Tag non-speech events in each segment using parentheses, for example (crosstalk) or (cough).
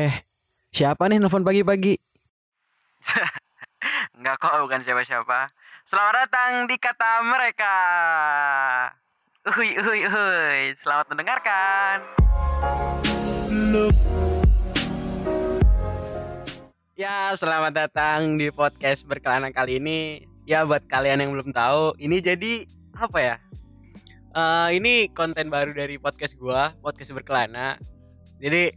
Eh, siapa nih nelfon pagi-pagi? (laughs) Enggak kok, bukan siapa-siapa. Selamat datang di kata mereka. Uhuy, uhuy, uhuy. Selamat mendengarkan. Ya, selamat datang di podcast berkelana kali ini. Ya, buat kalian yang belum tahu, ini jadi apa ya? Eh, ini konten baru dari podcast gua, podcast berkelana. Jadi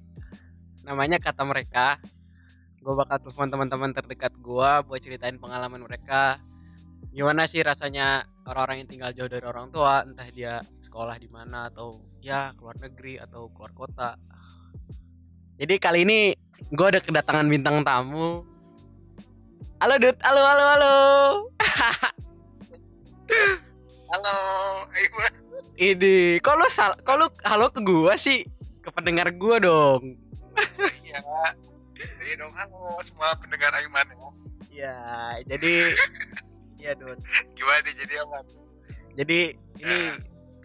namanya kata mereka. Gue bakal telepon teman-teman terdekat gua buat ceritain pengalaman mereka. Gimana sih rasanya orang-orang yang tinggal jauh dari orang tua, entah dia sekolah di mana atau ya keluar negeri atau keluar kota. Jadi kali ini gue ada kedatangan bintang tamu. Halo Dut, halo halo halo. (laughs) Halo. Ini, kok lu sal, kok lu halo ke gua sih? Ke pendengar gua dong. Iya. Jadi dong halo semua pendengar Aiman ya. Ya, jadi ya Dut. Gimana nih jadi apa? Jadi ini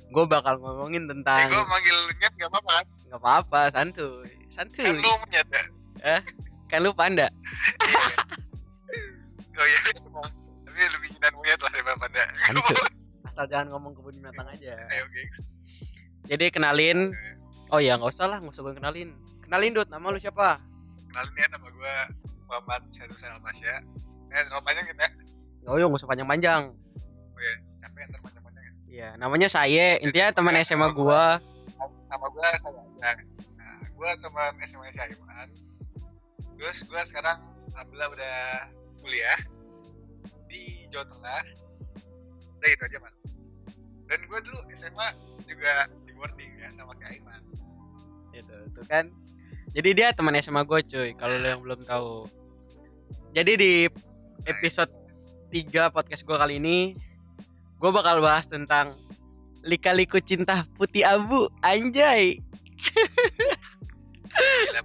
gue bakal ngomongin Eh, tentang gue manggil nyet gak apa-apa kan? nggak apa-apa, santuy, santuy. Kan lu nyet ya? Kan lu panda. Oh iya. Tapi lebih jinan monyet lah daripada panda. Santuy. Asal jangan ngomong kebun binatang aja. Ayo gengs. Jadi kenalin. Oh ya nggak usah lah, nggak usah gue kenalin. Kenalin Dut, nama lu siapa? Kenalin ya nama gue Muhammad Herusan Almasya. Eh, nama panjang kita ya? Oh iya nggak usah panjang-panjang. Oh iya, capek ntar panjang-panjang ya. Iya, namanya saya. Intinya teman SMA gua. Nama gue saya aja. Nah, gue teman SMA si Aiman. Terus gue sekarang alhamdulillah udah kuliah di Jawa Tengah. Udah itu aja man. Dan gue dulu SMA juga di boarding ya sama kayak Aiman. Itu, tuh kan. Jadi dia teman SMA gue cuy, kalau lo yang belum tahu. Jadi di episode 3 podcast gue kali ini gue bakal bahas tentang lika-liku cinta putih abu anjay Gila,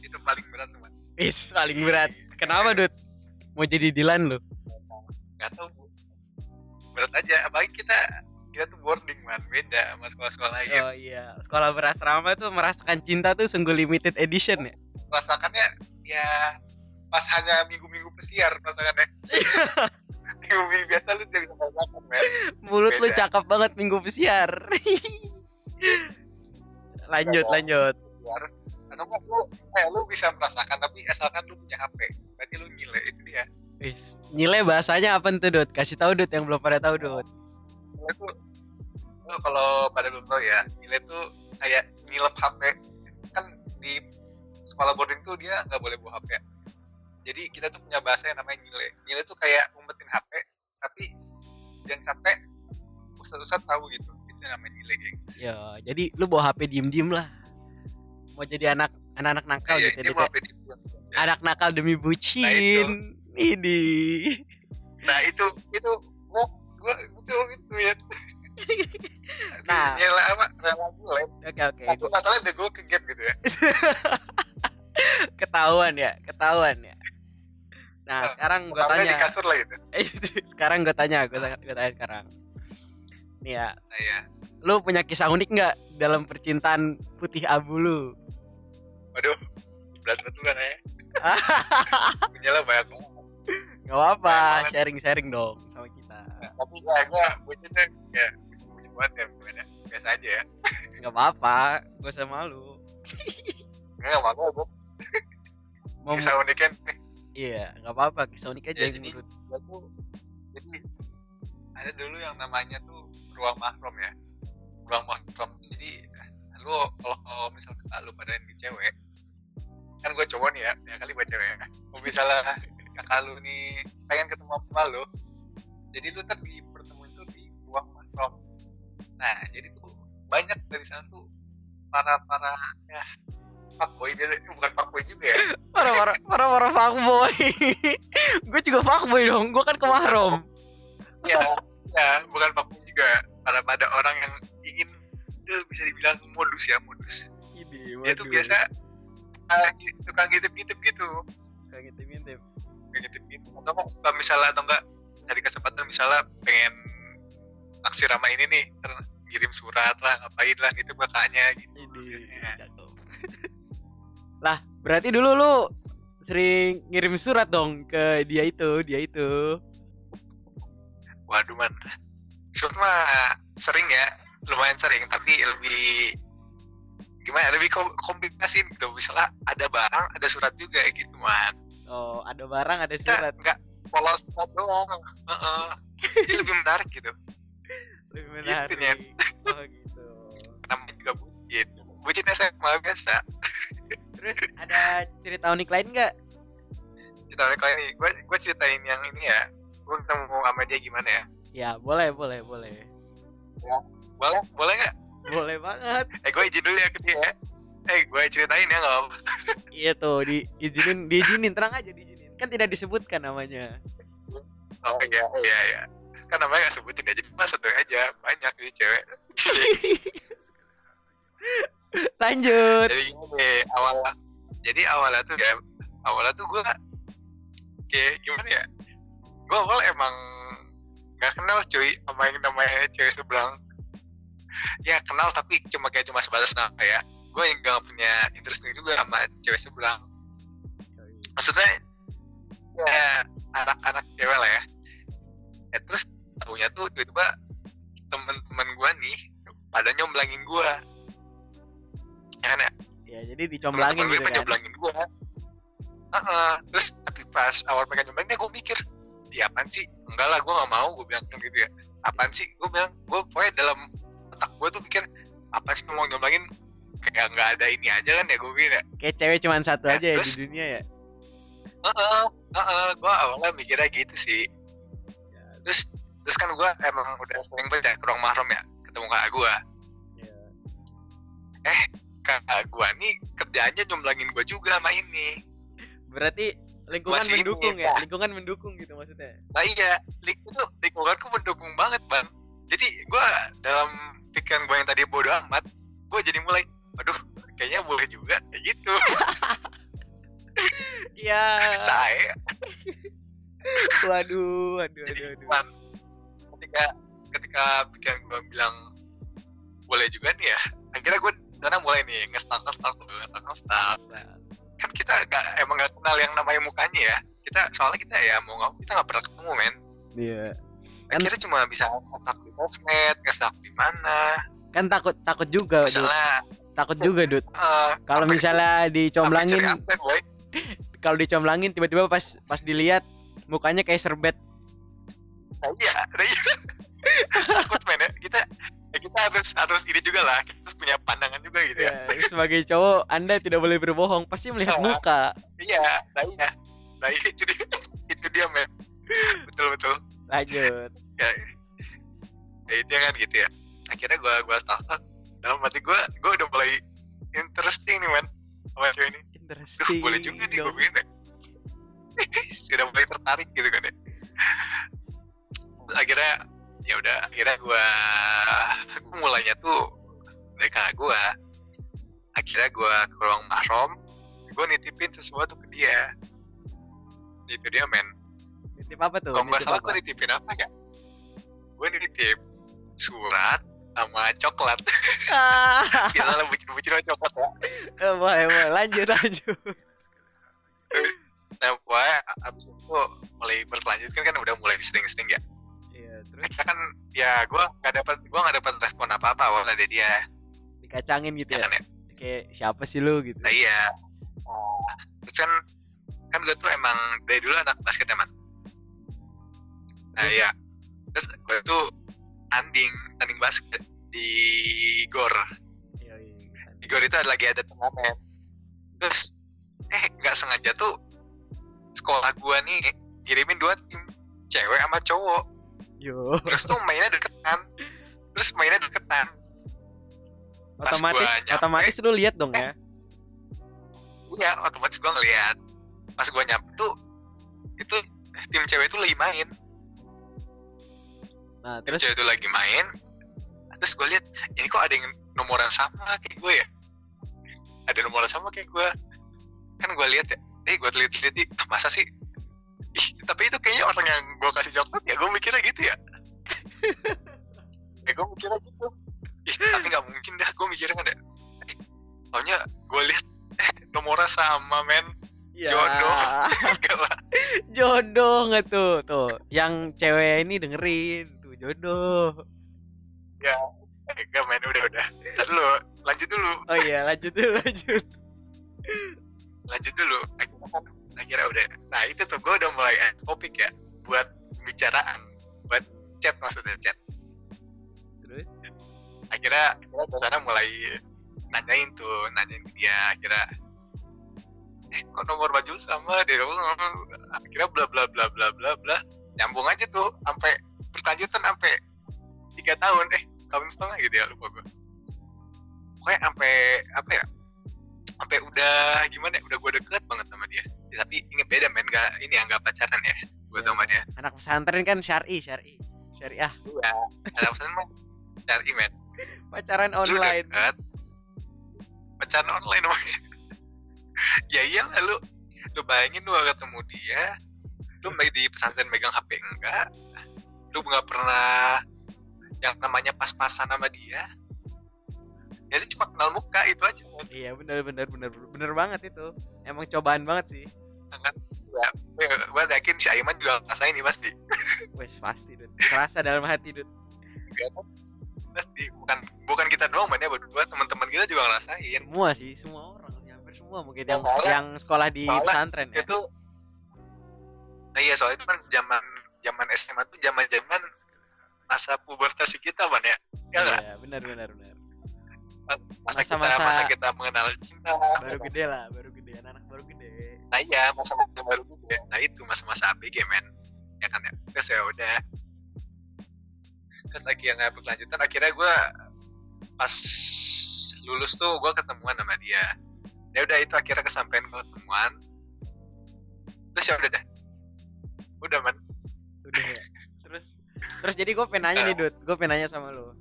itu paling berat tuh man. is paling berat kenapa Dut mau jadi Dilan lo Gak tau bu. Berat aja. Apalagi kita kita tuh boarding man beda sama sekolah-sekolah lain. oh iya sekolah berasrama tuh merasakan cinta tuh sungguh limited edition ya Rasakannya ya pas hanya minggu-minggu pesiar rasakannya. (laughs) minggu-minggu biasa lu tidak bisa merasakan man. mulut lu Beda. cakep banget minggu pesiar (laughs) lanjut Oh. lanjut Pesiar. Atau enggak lu eh lu bisa merasakan tapi asalkan lu punya HP. Berarti lu nilai itu dia. Wis, nilai bahasanya apa tuh Dut kasih tahu Dut yang belum pada tahu Dut Nilai tuh kalau pada belum tahu ya, nilai tuh kayak nilep HP. Kan di sekolah boarding tuh dia nggak boleh bawa HP. Jadi kita tuh punya bahasa yang namanya nilai. Nilai tuh kayak ngumpetin HP, tapi jangan sampai ustadz-ustadz tahu gitu. Itu namanya nilai, gengs. Ya, jadi lu bawa HP diem-diem lah. Mau jadi anak anak-anak nakal Iya, gitu ya. HP di bulan. Anak nakal demi bucin. Ini. Nah itu itu gua gua itu itu ya. (laughs) Nah. nilai apa? Rela nilai. Oke oke, Tapi masalahnya udah gue ke game gitu ya. (laughs) ketahuan ya, ketahuan ya. Nah, Nah, sekarang gua Pertamanya di tanya. kasur lah gitu. (laughs) sekarang gua tanya, gua tanya, gua tanya sekarang. Nih ya, Nah ya. lu punya kisah unik nggak dalam percintaan putih abu lu? Waduh. Berat betulan ya. (laughs) Punya lah banyak banget. Gak apa, banget. sharing-sharing dong sama kita. Nah, tapi ya gue bucinnya ya bucin banget ya gimana. Biasa aja ya. Gak apa-apa, gak usah malu. Enggak malu gue. Mau Kisah uniknya nih. Iya, nggak apa-apa. Kisah unik aja Ya, yang jadi- menurut. Gue tuh jadi ada dulu yang namanya tuh ruang mahrum ya. Ruang mahrum. Jadi lu kalau misalnya lu pada ini cewek kan gue cowok nih ya ya kali gue cewek ya kalau misalnya kakak lu nih pengen ketemu sama lu jadi lu ntar dipertemuin tuh di ruang mahrum nah jadi tuh banyak dari sana tuh para para ya fuckboy dia bukan fuckboy juga ya (laughs) Para para para para fuckboy. (laughs) gue juga fuckboy dong. Gue kan ke mahrum. ya ya bukan fuckboy juga para pada orang yang ingin dia bisa dibilang modus ya modus Ini, dia tuh biasa uh, tukang ngintip-ngintip gitu Suka ngintip-ngintip. ngintip-ngintip atau nggak kalau misalnya atau enggak cari kesempatan misalnya pengen naksir sama ini nih ntar kirim surat lah ngapain lah gitu kakaknya gitu Ya. (laughs) lah, Berarti dulu lu sering ngirim surat dong ke dia itu, dia itu. waduh man surat mah sering ya lumayan sering tapi lebih gimana lebih kom kombinasi gitu misalnya ada barang ada surat juga gitu man Oh, ada barang, ada surat. nggak polos doang Heeh. jadi lebih menarik gitu Lebih Gitu, menarik. Nyet. Oh, gitu. namanya juga bucin bucin SMA biasa Terus ada cerita unik lain nggak? cerita mereka ini gue gue ceritain yang ini ya gue ketemu sama dia gimana ya Ya, boleh, boleh, boleh. boleh boleh nggak Boleh banget. eh gue izin dulu ya ke dia ya. eh gue ceritain ya nggak apa Iya tuh, diizinin, diizinin, tenang aja diizinin. Kan tidak disebutkan namanya. oh iya iya iya kan namanya nggak sebutin jadi mas satu aja banyak nih cewek. (laughs) Lanjut. jadi gini awalnya jadi awalnya tuh ya awalnya tuh gue kayak gimana ya gue awal emang nggak kenal cuy sama yang namanya cewek seberang ya kenal tapi cuma kayak cuma sebatas nama ya. Gue yang nggak punya interest juga sama cewek seberang maksudnya ya anak-anak cewek lah ya. Ya terus tahunya tuh tiba-tiba temen-temen gue nih pada nyomblangin gue ya kan ya Ya, jadi dicomblangin gitu kan. nyomblangin gue Heeh. terus tapi pas awal mereka nyomblangin gue mikir ya apaan sih enggak lah gue gak mau gue bilang kan gitu ya apaan sih gue bilang gue pokoknya dalam otak gue tuh pikir apa sih mau nyomblangin kayak nggak ada ini aja kan ya gue bilang ya Kayak cewek cuma satu Ya, aja ya terus? di dunia ya. Heeh, heeh, gue awalnya mikirnya gitu sih. Terus, terus kan gue emang udah sering banget ya ke ruang mahram ya, ketemu kakak gue. Iya. Kakak gue nih kerjaannya nyomblangin gue juga sama ini. Berarti lingkungan Masih ini, mendukung ya, Pak. lingkungan mendukung gitu maksudnya. Nah iya, ling itu lingkunganku mendukung banget bang. Jadi gue dalam pikiran gue yang tadi bodoh amat, gue jadi mulai, aduh kayaknya boleh juga kayak gitu. (laughs) Iya. Saya Waduh, waduh, waduh, waduh. Ketika ketika pikiran gue bilang boleh juga nih ya, akhirnya gue sana mulai nih ngestak ngestak tuh ngestak ngestak. kan kita gak, emang gak kenal yang namanya mukanya ya kita soalnya kita ya mau nggak kita nggak pernah ketemu men Iya. Kan- akhirnya cuma bisa ngestak di sosmed ngestak di mana Kan takut takut juga, misalnya Takut juga, Dut. eh, Kalau misalnya dicomblangin, (laughs) kalau dicomblangin tiba-tiba pas pas dilihat mukanya kayak serbet. Nah, iya nah, iya. (laughs) Takut men ya. Kita ya kita harus harus ini juga lah. Kita harus punya pandangan juga gitu ya, Ya, sebagai cowok, Anda tidak boleh berbohong, pasti melihat Ah. muka. iya nah iya. Nah iya, itu dia. (laughs) Itu dia men. Betul betul. Lanjut. ya, ya itu kan gitu ya. Akhirnya gua gua start dalam hati gua gua udah mulai interesting nih man sama cewek ini. Duh, Interesting. boleh juga nih gue begini (laughs) sudah mulai tertarik gitu kan ya akhirnya ya udah akhirnya gua gua mulainya tuh dari kakak gua. Akhirnya gua ke ruang mahram gua nitipin sesuatu ke dia. Itu dia men. Nitip apa tuh? kalau nggak salah gua nitipin apa ya? Gua nitip surat sama coklat. (laughs) Kita lah bucin-bucin sama coklat ya. Eh, boleh, boleh. Lanjut, lanjut. nah pokoknya abis itu mulai berkelanjut kan kan udah mulai sering-sering ya terus? Kan ya gue nggak dapat gue nggak dapat respon apa apa awal dari dia. Dikacangin gitu ya? Ya. kan ya. Kayak siapa sih lu gitu. nah iya. Nah, terus kan kan gue tuh emang dari dulu anak basket emang nah Terus? iya. Terus gue tuh tanding tanding basket di gor. Iya, iya. di gor itu ada lagi ada turnamen. Terus eh nggak sengaja tuh sekolah gue nih kirimin dua tim cewek sama cowok Yo, terus tuh mainnya deketan. Terus mainnya deketan. Pas otomatis gua nyampe- otomatis lu lihat dong ya. iya otomatis gue ngeliat. Pas gue nyampe tuh itu tim cewek itu lagi main. Nah, tim terus? cewek itu lagi main. Terus gue lihat ini kok ada yang nomoran sama kayak gue ya? Ada nomoran sama kayak gue kan gue lihat ya. Eh gue lihat lihat ah, masa sih Ih, (laughs) tapi itu kayaknya orang yang gue kasih coklat ya gue mikirnya gitu ya. (laughs) Eh gue mikirnya gitu. Ih, tapi nggak mungkin dah gue mikirnya kan deh, soalnya gue lihat eh nomornya sama men. Ya. jodoh. (laughs) Jodoh nggak tuh? Tuh yang cewek ini dengerin. Tuh jodoh. Ya eh, enggak men udah udah. Ntar dulu lanjut dulu. Oh iya lanjut dulu lanjut. Lanjut dulu. Akhirnya kan akhirnya udah. Nah itu tuh gue udah mulai eh, topik ya buat pembicaraan, buat chat maksudnya chat. terus Akhirnya dari sana mulai nanyain tuh, nanyain ke dia. Akhirnya eh kok nomor baju sama dia akhirnya bla bla bla bla bla bla nyambung aja tuh sampai berlanjutan sampai tiga tahun eh tahun setengah gitu ya lupa gue pokoknya sampai apa ya sampai udah gimana ya, udah gue deket banget sama dia Ya, tapi inget beda men. Gak ini ya nggak pacaran ya. Gue sama dia anak pesantren kan syari syari. Syariah. Dua ada pesan mah cari men. Pacaran lu online. deket pacaran online namanya (laughs) ya iyalah lu. Lu bayangin lu gak ketemu dia lu di pesantren megang HP enggak lu nggak pernah yang namanya pas-pasan sama dia jadi cuma kenal muka itu aja. Men. iya bener bener bener bener banget itu. Emang cobaan banget sih. Kan ya, gue yakin si Aiman juga ngerasain ini pasti. (laughs) Wes pasti Dut. terasa dalam hati Dut. pasti bukan bukan kita doang man ya berdua teman-teman kita juga ngerasain. Semua sih semua orang. Hampir semua mungkin Ya, yang soalnya- yang sekolah di pesantren ya. itu nah iya soalnya itu kan zaman zaman SMA tuh zaman zaman masa pubertas kita man ya. Ya nggak? Iya benar benar benar masa, kita Masa-masa- masa kita mengenal cinta baru gede lah baru gede anak-anak baru gede. Nah iya masa-masa baru gede. Nah itu masa-masa ABG men. Ya kan ya? Terus ya udah. Terus akhirnya berkelanjutan akhirnya gue pas lulus tuh gue ketemuan sama dia. Ya udah itu akhirnya kesampaian gue ketemuan. Terus ya udah dah udah man udah. Ya terus terus jadi gue pengen nanya nih Dut. Gue pengen nanya sama lo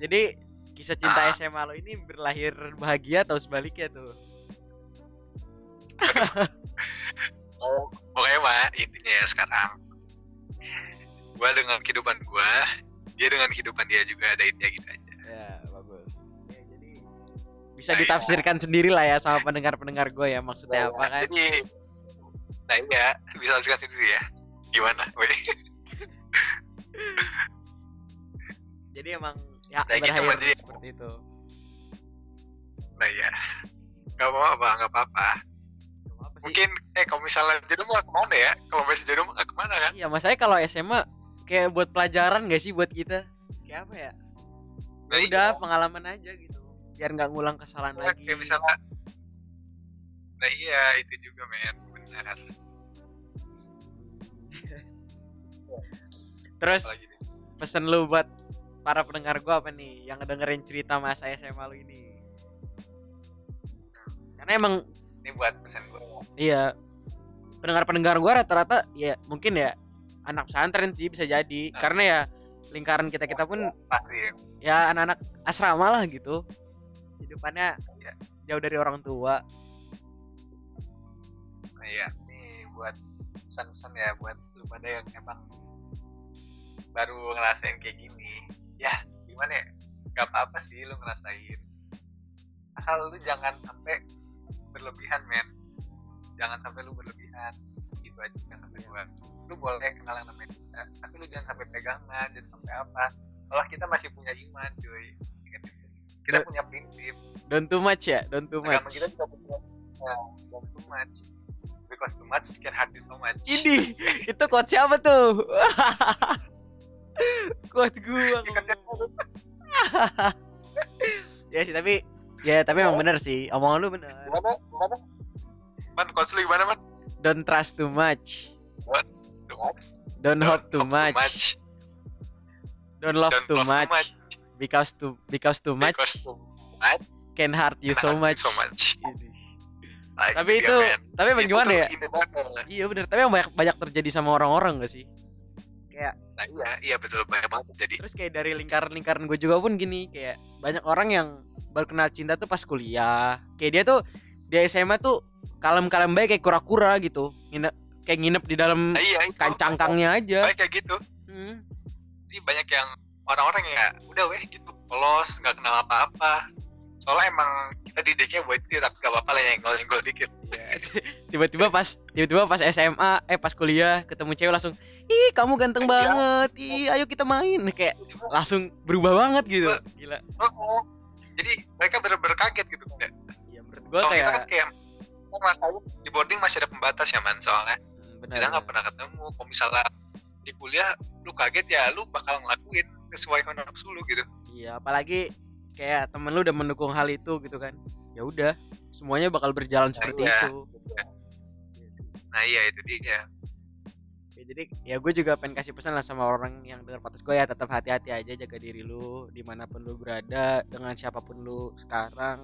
jadi kisah cinta Ah. SMA lo ini berlahir bahagia atau sebaliknya tuh? (laughs) Oh, pokoknya mah intinya ya sekarang gue dengan kehidupan gue dia dengan kehidupan dia juga ada intinya gitu aja. Ya bagus. Ya, jadi bisa Nah, iya. ditafsirkan sendiri lah ya sama pendengar-pendengar gue ya maksudnya apa kan? jadi nah iya bisa lihat sendiri ya. Gimana (laughs) jadi emang ya Kayak gitu, jadi- seperti itu. Nah iya. Nggak apa-apa nggak apa-apa. Gak apa-apa sih. mungkin eh kalau misalnya jodoh mah ke mana ya. Kalau masih jodoh nggak ke mana kan? Iya masalahnya kalau SMA kayak buat pelajaran gak sih buat kita? Kayak apa ya? Nah, Ya udah iya. pengalaman aja gitu. Biar nggak ngulang kesalahan Ya, lagi. kayak misalnya nah iya itu juga men. Benar. (laughs) Terus pesen lu buat para pendengar gua apa nih yang ngedengerin cerita masa SMA lu ini? Karena emang ini buat pesan gue iya. Pendengar-pendengar gua rata-rata ya mungkin ya anak pesantren sih bisa jadi. Ah. karena ya lingkaran kita kita pun pasti. ya. ya anak-anak asrama lah gitu. Hidupannya Iya. jauh dari orang tua. Nah iya. Nih buat pesan-pesan ya buat lu pada yang emang baru ngerasain kayak gini ya gimana ya? Gak apa-apa sih lu ngerasain. Asal lu jangan sampai berlebihan men. Jangan sampai lu berlebihan. Gitu aja jangan sampai gua. Lu boleh kenal yang namanya tapi lu jangan sampai pegangan jangan sampai apa. Allah kita masih punya iman cuy. Itu. kita Be- punya prinsip. Don't too much ya don't too agama much. kita juga punya ya, don't too much. Because too much can hurt you so much. Ini itu quote siapa tuh (laughs) quote gua (laughs) ya sih tapi ya tapi emang bener sih. Omongan lu bener. Gimana? Gimana? Man lu gimana man? Don't trust too much. Don't don't hope too much. don't love Don't too love too much. because too because too much. Because too much. Can hurt you can so hurt much. so much. Ini. Like, tapi dia, itu man. tapi emang Itu gimana tuh ya? iya bener. Tapi banyak banyak terjadi sama orang-orang gak sih kayak nah iya. iya betul. Banyak banget jadi terus kayak dari lingkaran-lingkaran gue juga pun gini kayak banyak orang yang baru kenal cinta tuh pas kuliah. Kayak dia tuh di SMA tuh kalem-kalem baik kayak kura-kura gitu. Nginep kayak nginep di dalam nah, iya kancangkangnya aja. Baik kayak gitu. Hmm. jadi banyak yang orang-orang ya udah weh gitu. Polos nggak kenal apa-apa. Soalnya emang kita didiknya buat itu tapi gak apa-apa lah yang nyenggol-nyenggol dikit. (laughs) Tiba-tiba pas tiba-tiba pas SMA eh pas kuliah ketemu cewek langsung ih kamu ganteng Iya. banget. Ih ayo kita main. Kayak langsung berubah banget gitu. Gila. Oh, oh. jadi mereka bener-bener kaget gitu kan ya. ya menurut gua Kalau kita kan kayak kayak kan masalahnya di boarding masih ada pembatas ya man. Soalnya Hmm, benar kita nggak pernah ketemu. Kalau misalnya di kuliah lu kaget ya lu bakal ngelakuin sesuai nafsu lu gitu. Iya apalagi kayak temen lu udah mendukung hal itu gitu kan. Ya udah semuanya bakal berjalan seperti Iya. itu. nah iya itu dia Ya, jadi ya gue juga pengen kasih pesan lah sama orang yang dengar podcast gue ya tetap hati-hati aja jaga diri lu di mana pun lu berada dengan siapa pun lu sekarang.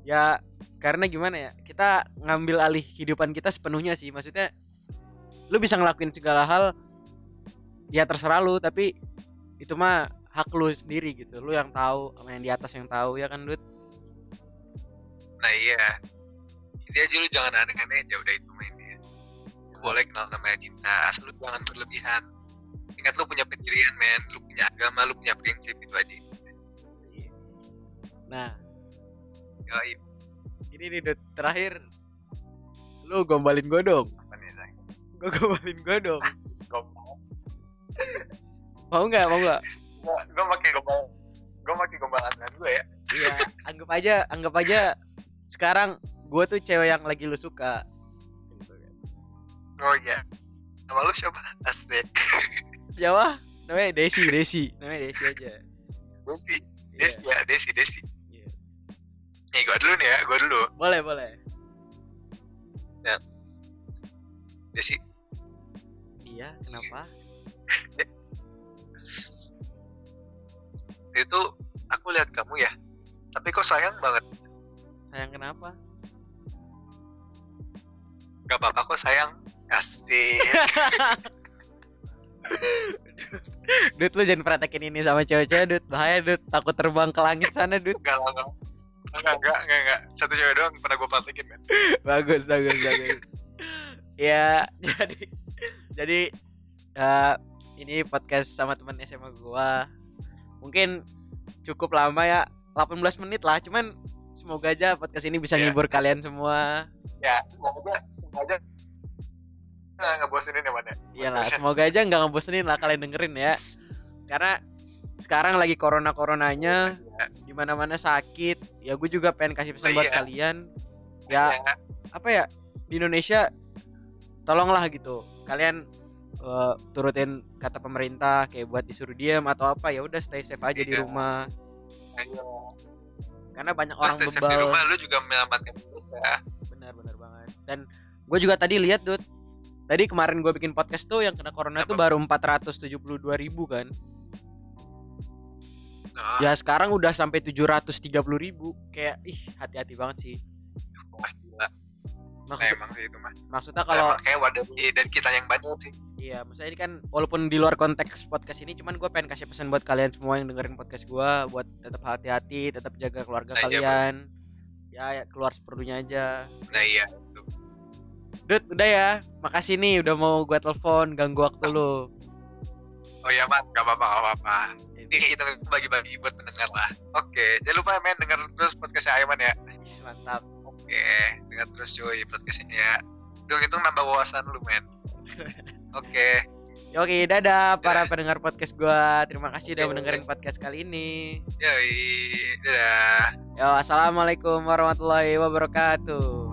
Ya karena gimana ya kita ngambil alih kehidupan kita sepenuhnya sih. Maksudnya lu bisa ngelakuin segala hal ya terserah lu tapi itu mah hak lu sendiri gitu. Lu yang tahu sama yang di atas yang tahu ya kan Dut? Nah iya. Ini aja lu jangan aneh-aneh aja udah itu boleh kenal namanya cinta. Asal lu jangan berlebihan. Ingat lu punya pendirian men. Lu punya agama lu punya prinsip itu aja. Nah. Yoi, ini nih Dut. Terakhir. Lu gombalin gue dong. Apa nih say? gue gombalin gue dong. Mau nggak? Mau nggak? Gua gua pakai gombal gua pakai gombalan gue ya. Iya, anggap aja, anggap aja sekarang gue tuh cewek yang lagi lu suka. Oh iya nama lu siapa asik Siapa? Namanya Desi, Desi. Namanya Desi aja. Desi Iya, Desi ya Desi Desi iya. nih gua dulu nih ya gua dulu Boleh, boleh. Desi Iya, kenapa? (laughs) itu aku lihat kamu ya tapi kok sayang banget Sayang kenapa? gak apa-apa kok sayang asik (laughs) Dut lu jangan praktekin ini sama cewek-cewek, Dut. Bahaya, Dut. Takut terbang ke langit sana, Dut. enggak enggak enggak enggak enggak, enggak. satu cewek doang pernah gue praktekin kan (laughs) bagus, bagus, bagus. ya, jadi jadi eh, ini podcast sama teman SMA gua. Mungkin cukup lama ya, 18 menit lah. Cuman semoga aja podcast ini bisa Iya. nghibur kalian semua. ya semoga aja nggak ngebosenin ya mana Iyalah, semoga aja nggak ngebosenin lah kalian dengerin ya. Karena sekarang lagi corona coronanya, di mana mana sakit. Ya gue juga pengen kasih pesan Oh, buat iya. kalian. Ya apa ya di Indonesia, tolonglah gitu. Kalian eh, turutin kata pemerintah kayak buat disuruh diam atau apa ya udah stay safe aja di Iya. rumah. Ayo. Karena banyak Orang orang di bebal. rumah lu juga menyelamatkan terus ya Benar benar banget. Dan gue juga tadi lihat Dut. Tadi kemarin gue bikin podcast tuh yang kena corona tuh Apa? baru 472 ribu kan. nah, Ya sekarang udah sampai 730 ribu. Kayak ih hati-hati banget sih. Gila. Nah, Maksud, emang sih itu mah Maksudnya kalau kalau kayak wadah dari kita yang banyak sih. Iya maksudnya ini kan Walaupun di luar konteks podcast ini Cuman gue pengen kasih pesan buat kalian semua yang dengerin podcast gue Buat tetap hati-hati Tetap jaga keluarga Nah, iya, kalian. Ya, ya keluar seperlunya aja. Nah iya. itu Dut udah ya. Makasih nih udah mau gue telepon Ganggu waktu lu. Oh iya man gak apa-apa gak apa-apa. Ini itu bagi-bagi buat pendengar lah. Oke jangan lupa men denger terus podcastnya Aiman ya. Ih, Mantap. Oke denger terus cuy podcastnya ya. Hitung-hitung nambah wawasan lu men. (laughs) Oke. Oke dadah para Dadah. pendengar podcast gua. Terima kasih udah Oke. mendengarin podcast kali ini. Yoi dadah. Yo assalamualaikum warahmatullahi wabarakatuh